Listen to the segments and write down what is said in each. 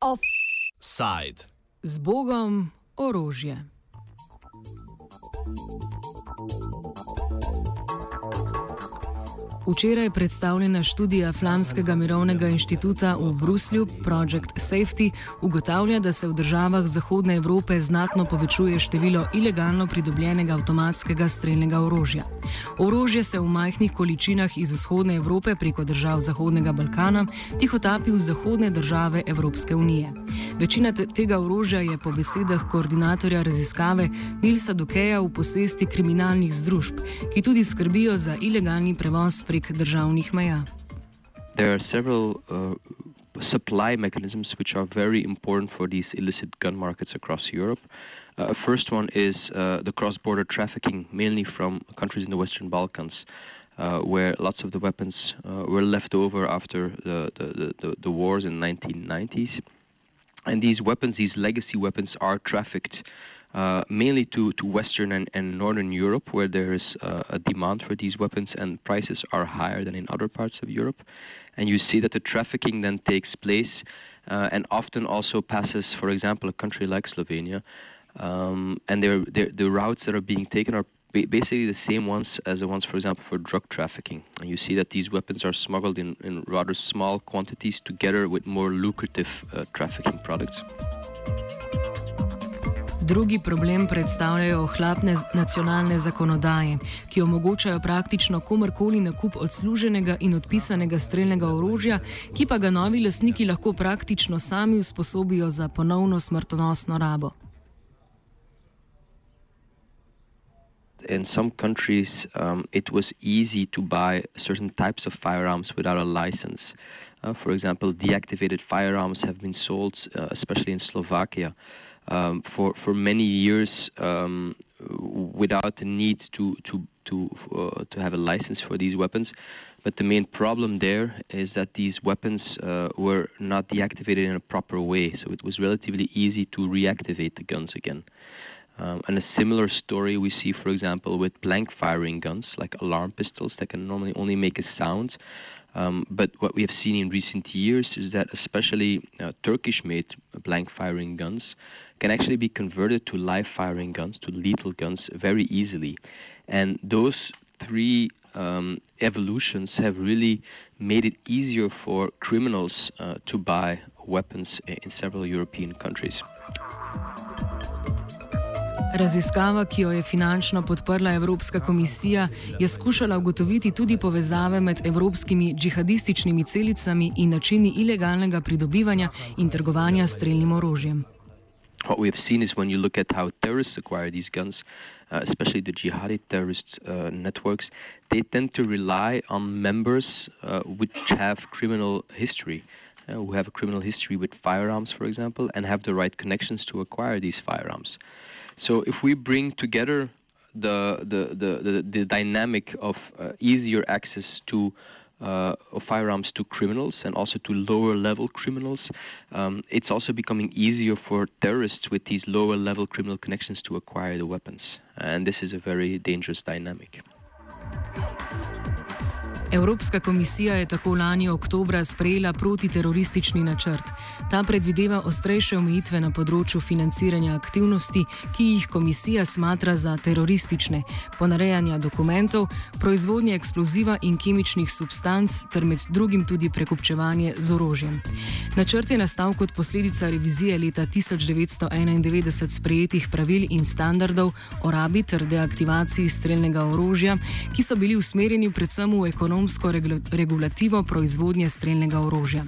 Offside. Z Bogom orožje. Včeraj je predstavljena študija Flamskega mirovnega inštituta v Bruslju, Project Safety, ugotavlja, da se v državah Zahodne Evrope znatno povečuje število ilegalno pridobljenega avtomatskega streljnega orožja. Orožje se v majhnih količinah iz Vzhodne Evrope preko držav Zahodnega Balkana tihotapi v zahodne države Evropske unije. Večina te tega orožja je po besedah koordinatorja raziskave Nilsa Dukeja v posesti kriminalnih združb, ki tudi skrbijo za ilegalni prevoz prek državnih meja. There are several uh, supply mechanisms which are very important for these illicit gun markets across Europe. Uh, first one is uh, the cross border trafficking, mainly from countries in the Western Balkans, uh, where lots of the weapons uh, were left over after the, the, the, the wars in the 1990s. And these weapons, these legacy weapons, are trafficked uh, mainly to, to Western and, and Northern Europe, where there is uh, a demand for these weapons and prices are higher than in other parts of Europe. And you see that the trafficking then takes place uh, and often also passes, for example, a country like Slovenia. Um, and they're, they're, the routes that are being taken are basically the same ones as the ones, for example, for drug trafficking. And you see that these weapons are smuggled in, in rather small quantities together with more lucrative uh, trafficking products. Drugi problem predstavljajo ohlapne nacionalne zakonodaje, ki omogočajo praktično komorkoli nakup odsluženega in odpisanega streljnega orožja, ki pa ga novi lastniki lahko praktično sami usposobijo za ponovno smrtonosno rabo. in some countries, um, it was easy to buy certain types of firearms without a license. Uh, for example, deactivated firearms have been sold, uh, especially in Slovakia, um, for for many years um, without the need to to to uh, to have a license for these weapons. But the main problem there is that these weapons uh, were not deactivated in a proper way, so it was relatively easy to reactivate the guns again. Um, and a similar story we see, for example, with blank firing guns, like alarm pistols that can normally only make a sound. Um, but what we have seen in recent years is that especially uh, Turkish made blank firing guns can actually be converted to live firing guns, to lethal guns, very easily. And those three um, evolutions have really made it easier for criminals uh, to buy weapons in several European countries. Raziskava, ki jo je finančno podprla Evropska komisija, je skušala ugotoviti tudi povezave med evropskimi džihadističnimi celicami in načini ilegalnega pridobivanja in trgovanja streljnim orožjem. What we have seen is when you look at how terrorists acquire these guns, uh, especially the jihadi terrorist uh, networks, they tend to rely on members uh, which have criminal history, uh, who have a criminal history with firearms, for example, and have the right connections to acquire these firearms. So if we bring together the the the, the, the dynamic of uh, easier access to uh, of firearms to criminals and also to lower level criminals, um, it's also becoming easier for terrorists with these lower level criminal connections to acquire the weapons. And this is a very dangerous dynamic. Evropska komisija je tako lani oktobra sprejela protiteroristični načrt. Ta predvideva ostrejše omejitve na področju financiranja aktivnosti, ki jih komisija smatra za teroristične, ponarejanja dokumentov, proizvodnje eksploziva in kemičnih substanc, ter med drugim tudi prekupčevanje z orožjem. Načrt je nastal kot posledica revizije leta 1991 sprejetih pravil in standardov o rabi ter deaktivaciji streljnega orožja, ki so bili usmerjeni predvsem v ekonomsko regula- regulativo proizvodnje streljnega orožja.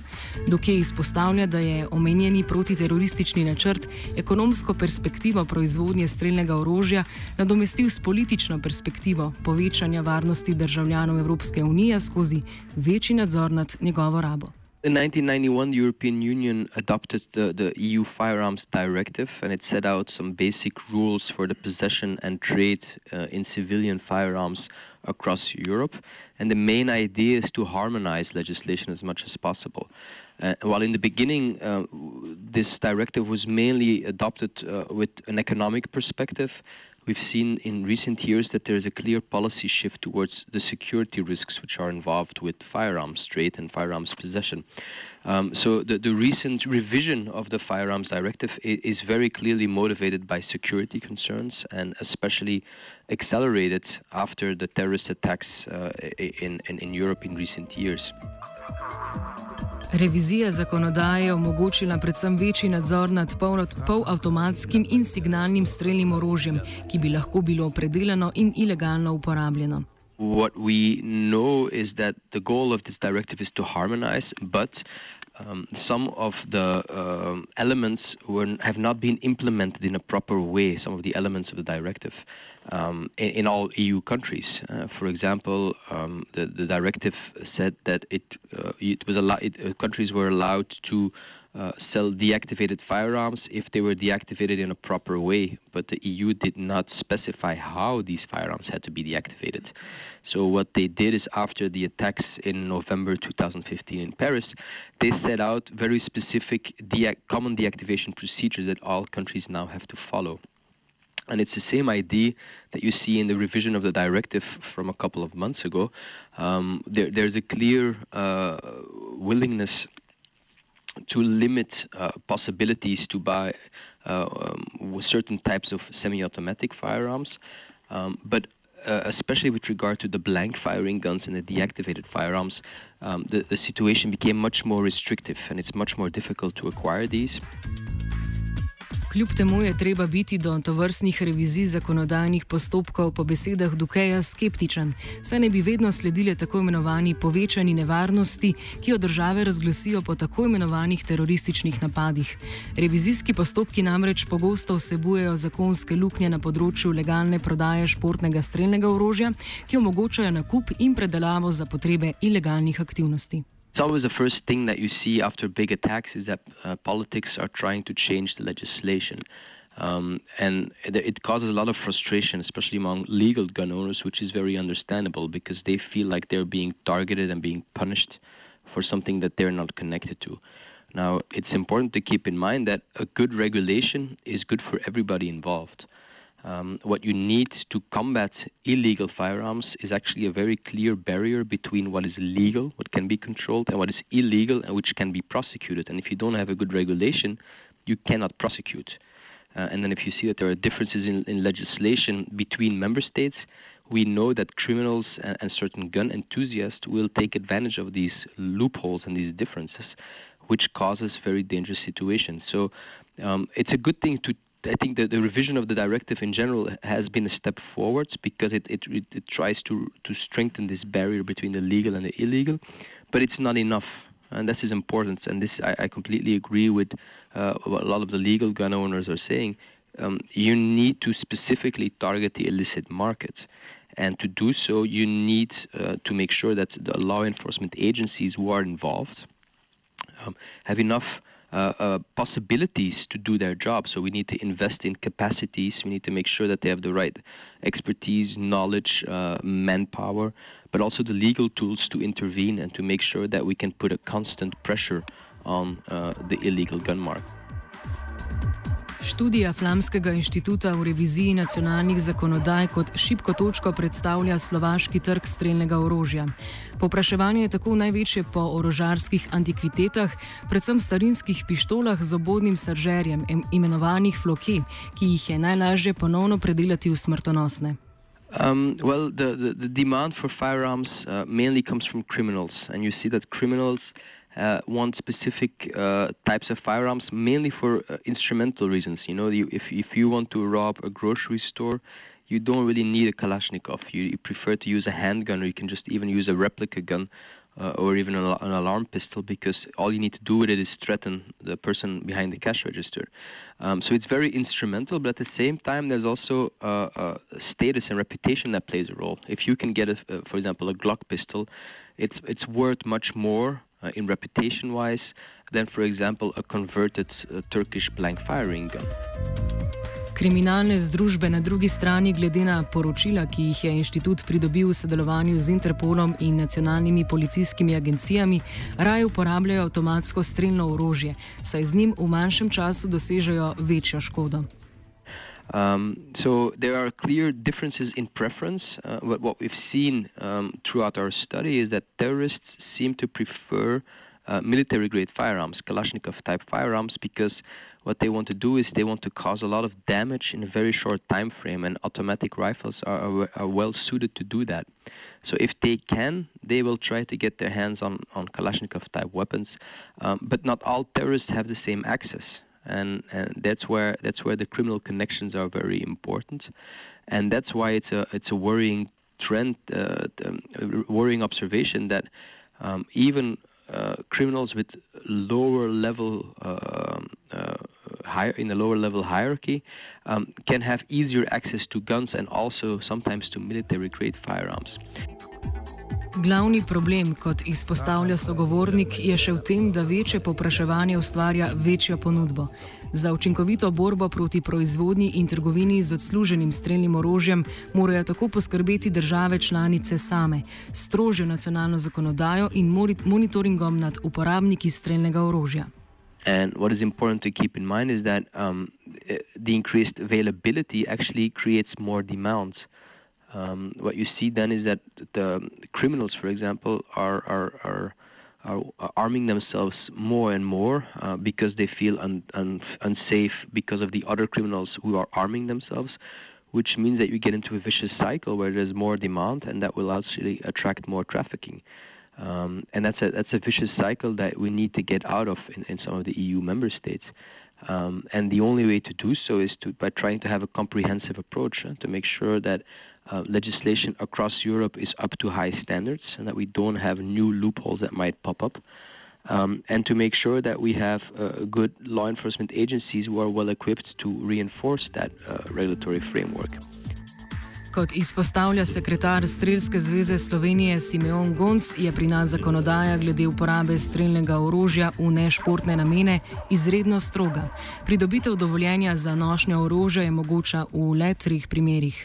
Dokje izpostavlja, da je omenjeni protiteroristični načrt ekonomsko perspektivo proizvodnje streljnega orožja nadomestil s politično perspektivo povečanja varnosti državljanov Evropske unije skozi večji nadzor nad njegovo rabo. In 1991, the European Union adopted the, the EU Firearms Directive, and it set out some basic rules for the possession and trade uh, in civilian firearms across Europe. And the main idea is to harmonize legislation as much as possible. Uh, while in the beginning, uh, this directive was mainly adopted uh, with an economic perspective, we've seen in recent years that there is a clear policy shift towards the security risks which are involved with firearms trade and firearms possession. Um, so the, the recent revision of the firearms directive is, is, very clearly motivated by security concerns and especially accelerated after the terrorist attacks uh, in, in, in Europe in recent years. Revizija zakonodaje je omogočila predvsem večji nadzor nad polavtomatskim in signalnim streljnim orožjem, ki bi lahko bilo predelano in ilegalno uporabljeno. What we know is that the goal of this directive is to harmonize, but um, some of the um, elements were, have not been implemented in a proper way, some of the elements of the directive. Um, in, in, all EU countries. Uh, for example, um, the, the, directive said that it, uh, it was allo- it, uh, countries were allowed to uh, sell deactivated firearms if they were deactivated in a proper way, but the EU did not specify how these firearms had to be deactivated. So what they did is after the attacks in November 2015 in Paris, they set out very specific de- common deactivation procedures that all countries now have to follow. And it's the same idea that you see in the revision of the directive from a couple of months ago. Um, there, there's a clear uh, willingness to limit uh, possibilities to buy uh, um, certain types of semi-automatic firearms, um, but uh, especially with regard to the blank firing guns and the deactivated firearms, um, the, the situation became much more restrictive and it's much more difficult to acquire these. Kljub temu je treba biti do tovrstnih revizij zakonodajnih postopkov po besedah Dukeja skeptičen, saj ne bi vedno sledile tako imenovani povečani nevarnosti, ki jo države razglasijo po tako imenovanih terorističnih napadih. Revizijski postopki namreč pogosto vsebujejo zakonske luknje na področju legalne prodaje športnega streljnega orožja, ki omogočajo nakup in predelavo za potrebe ilegalnih aktivnosti. It's always the first thing that you see after big attacks is that uh, politics are trying to change the legislation. Um, and it, it, causes a lot of frustration, especially among legal gun owners, which is very understandable because they feel like they're being targeted and being punished for something that they're not connected to. Now, it's important to keep in mind that a good regulation is good for everybody involved. Um, what you need to combat illegal firearms is actually a very clear barrier between what is legal, what can be controlled, and what is illegal and which can be prosecuted. And if you don't have a good regulation, you cannot prosecute. Uh, and then if you see that there are differences in, in legislation between member states, we know that criminals and, and, certain gun enthusiasts will take advantage of these loopholes and these differences, which causes very dangerous situations. So um, it's a good thing to I think that the revision of the directive in general has been a step forwards because it, it, it, it, tries to, to strengthen this barrier between the legal and the illegal, but it's not enough. And this is important. And this I, I completely agree with uh, what a lot of the legal gun owners are saying. Um, you need to specifically target the illicit market. And to do so, you need uh, to make sure that the law enforcement agencies who are involved um, have enough possibilities to do their job. So we need to invest in capacities. We need to make sure that they have the right expertise, knowledge, uh, manpower, but also the legal tools to intervene and to make sure that we can put a constant pressure on uh, the illegal gun market. Študija Flamskega inštituta v reviziji nacionalnih zakonodaj kot šibko točko predstavlja slovaški trg streljnega orožja. Popraševanje je tako največje po orožarskih antikvitetah, predvsem starinskih pištolah z obodnim saržerjem, imenovanih floke, ki jih je najlažje ponovno predelati v smrtonosne. Um, well, the, the, the demand for firearms uh, mainly comes from criminals, and you see that criminals uh, want specific uh, types of firearms, mainly for uh, instrumental reasons. You know, you, if if you want to rob a grocery store, you don't really need a Kalashnikov. You, you prefer to use a handgun, or you can just even use a replica gun. Uh, or even an, an, alarm pistol, because all you need to do with it is threaten the person behind the cash register. Um, so it's very instrumental, but at the same time, there's also uh, status and reputation that plays a role. If you can get, a, for example, a Glock pistol, it's it's worth much more uh, in reputation wise than, for example, a converted uh, Turkish blank firing gun. Kriminalne združbe na drugi strani, glede na poročila, ki jih je inštitut pridobil v sodelovanju z Interpolom in nacionalnimi policijskimi agencijami, raje uporabljajo avtomatsko streljno orožje, saj z njim v manjšem času dosežejo večjo škodo. Um, so there are clear differences in preference. Uh, but what we've seen um, throughout our study is that terrorists seem to prefer uh, military grade firearms, Kalashnikov type firearms, because what they want to do is they want to cause a lot of damage in a very short time frame, and automatic rifles are, are, are well suited to do that. So if they can, they will try to get their hands on, on Kalashnikov type weapons, um, but not all terrorists have the same access. And, and that's where that's where the criminal connections are very important, and that's why it's a it's a worrying trend, uh, worrying observation that um, even uh, criminals with lower level uh, uh, higher in a lower level hierarchy um, can have easier access to guns and also sometimes to military grade firearms. Glavni problem, kot izpostavlja sogovornik, je še v tem, da večje popraševanje ustvarja večjo ponudbo. Za učinkovito borbo proti proizvodnji in trgovini z odsluženim streljnim orožjem morajo tako poskrbeti države članice same, strožjo nacionalno zakonodajo in monitoringom nad uporabniki streljnega orožja. And what is important to keep in mind is that um, the increased availability actually creates more demands. Um, what you see then is that the criminals, for example, are are are, are arming themselves more and more uh, because they feel un, un, unsafe because of the other criminals who are arming themselves, which means that you get into a vicious cycle where there's more demand and that will actually attract more trafficking. Um, and that's a that's a vicious cycle that we need to get out of in, in some of the EU member states. Um, and the only way to do so is to by trying to have a comprehensive approach uh, to make sure that uh, legislation across Europe is up to high standards and that we don't have new loopholes that might pop up. Um, and to make sure that we have uh, good law enforcement agencies who are well equipped to reinforce that uh, regulatory framework. Kot izpostavlja sekretar Streljske zveze Slovenije Simeon Gonc, je pri nas zakonodaja glede uporabe streljnega orožja v nešportne namene izredno stroga. Pridobitev dovoljenja za nošnjo orožja je mogoča v le treh primerih.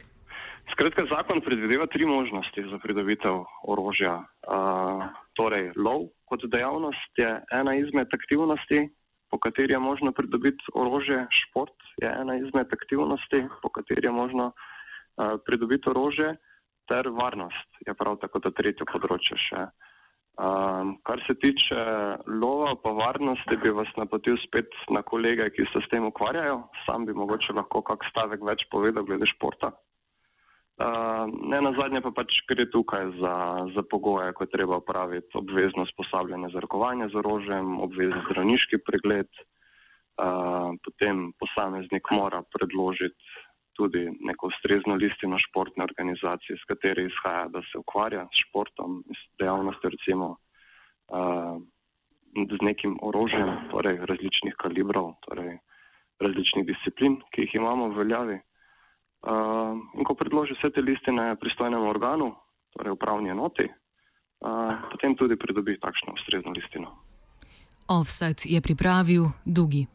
Skratka, zakon predvideva tri možnosti za pridobitev orožja. Uh, torej, lov kot dejavnost je ena izmed aktivnosti, po kateri je možno pridobiti orožje, šport je ena izmed aktivnosti, po kateri je možno uh, pridobiti orožje, ter varnost je prav tako to tretje področje še. Um, kar se tiče lova pa varnosti, bi vas napotil spet na kolege, ki se s tem ukvarjajo. Sam bi mogoče lahko kak stavek več povedal glede športa. Uh, ne na zadnje pa pač gre tukaj za, za pogoje, ko je treba upraviti obvezno usposabljanje za rokovanje z orožjem, obvezni zdravniški pregled, uh, potem posameznik mora predložiti tudi neko ustrezno listino športne organizacije, s kateri izhaja, da se ukvarja s športom, s dejavnostjo recimo uh, z nekim orožjem, torej različnih kalibrov, torej različnih disciplin, ki jih imamo v veljavi. Uh, in ko predloži vse te listine pristojnemu organu, torej upravni enoti, uh, potem tudi pridobi takšno ustrezno listino. Offset je pripravil Dugi.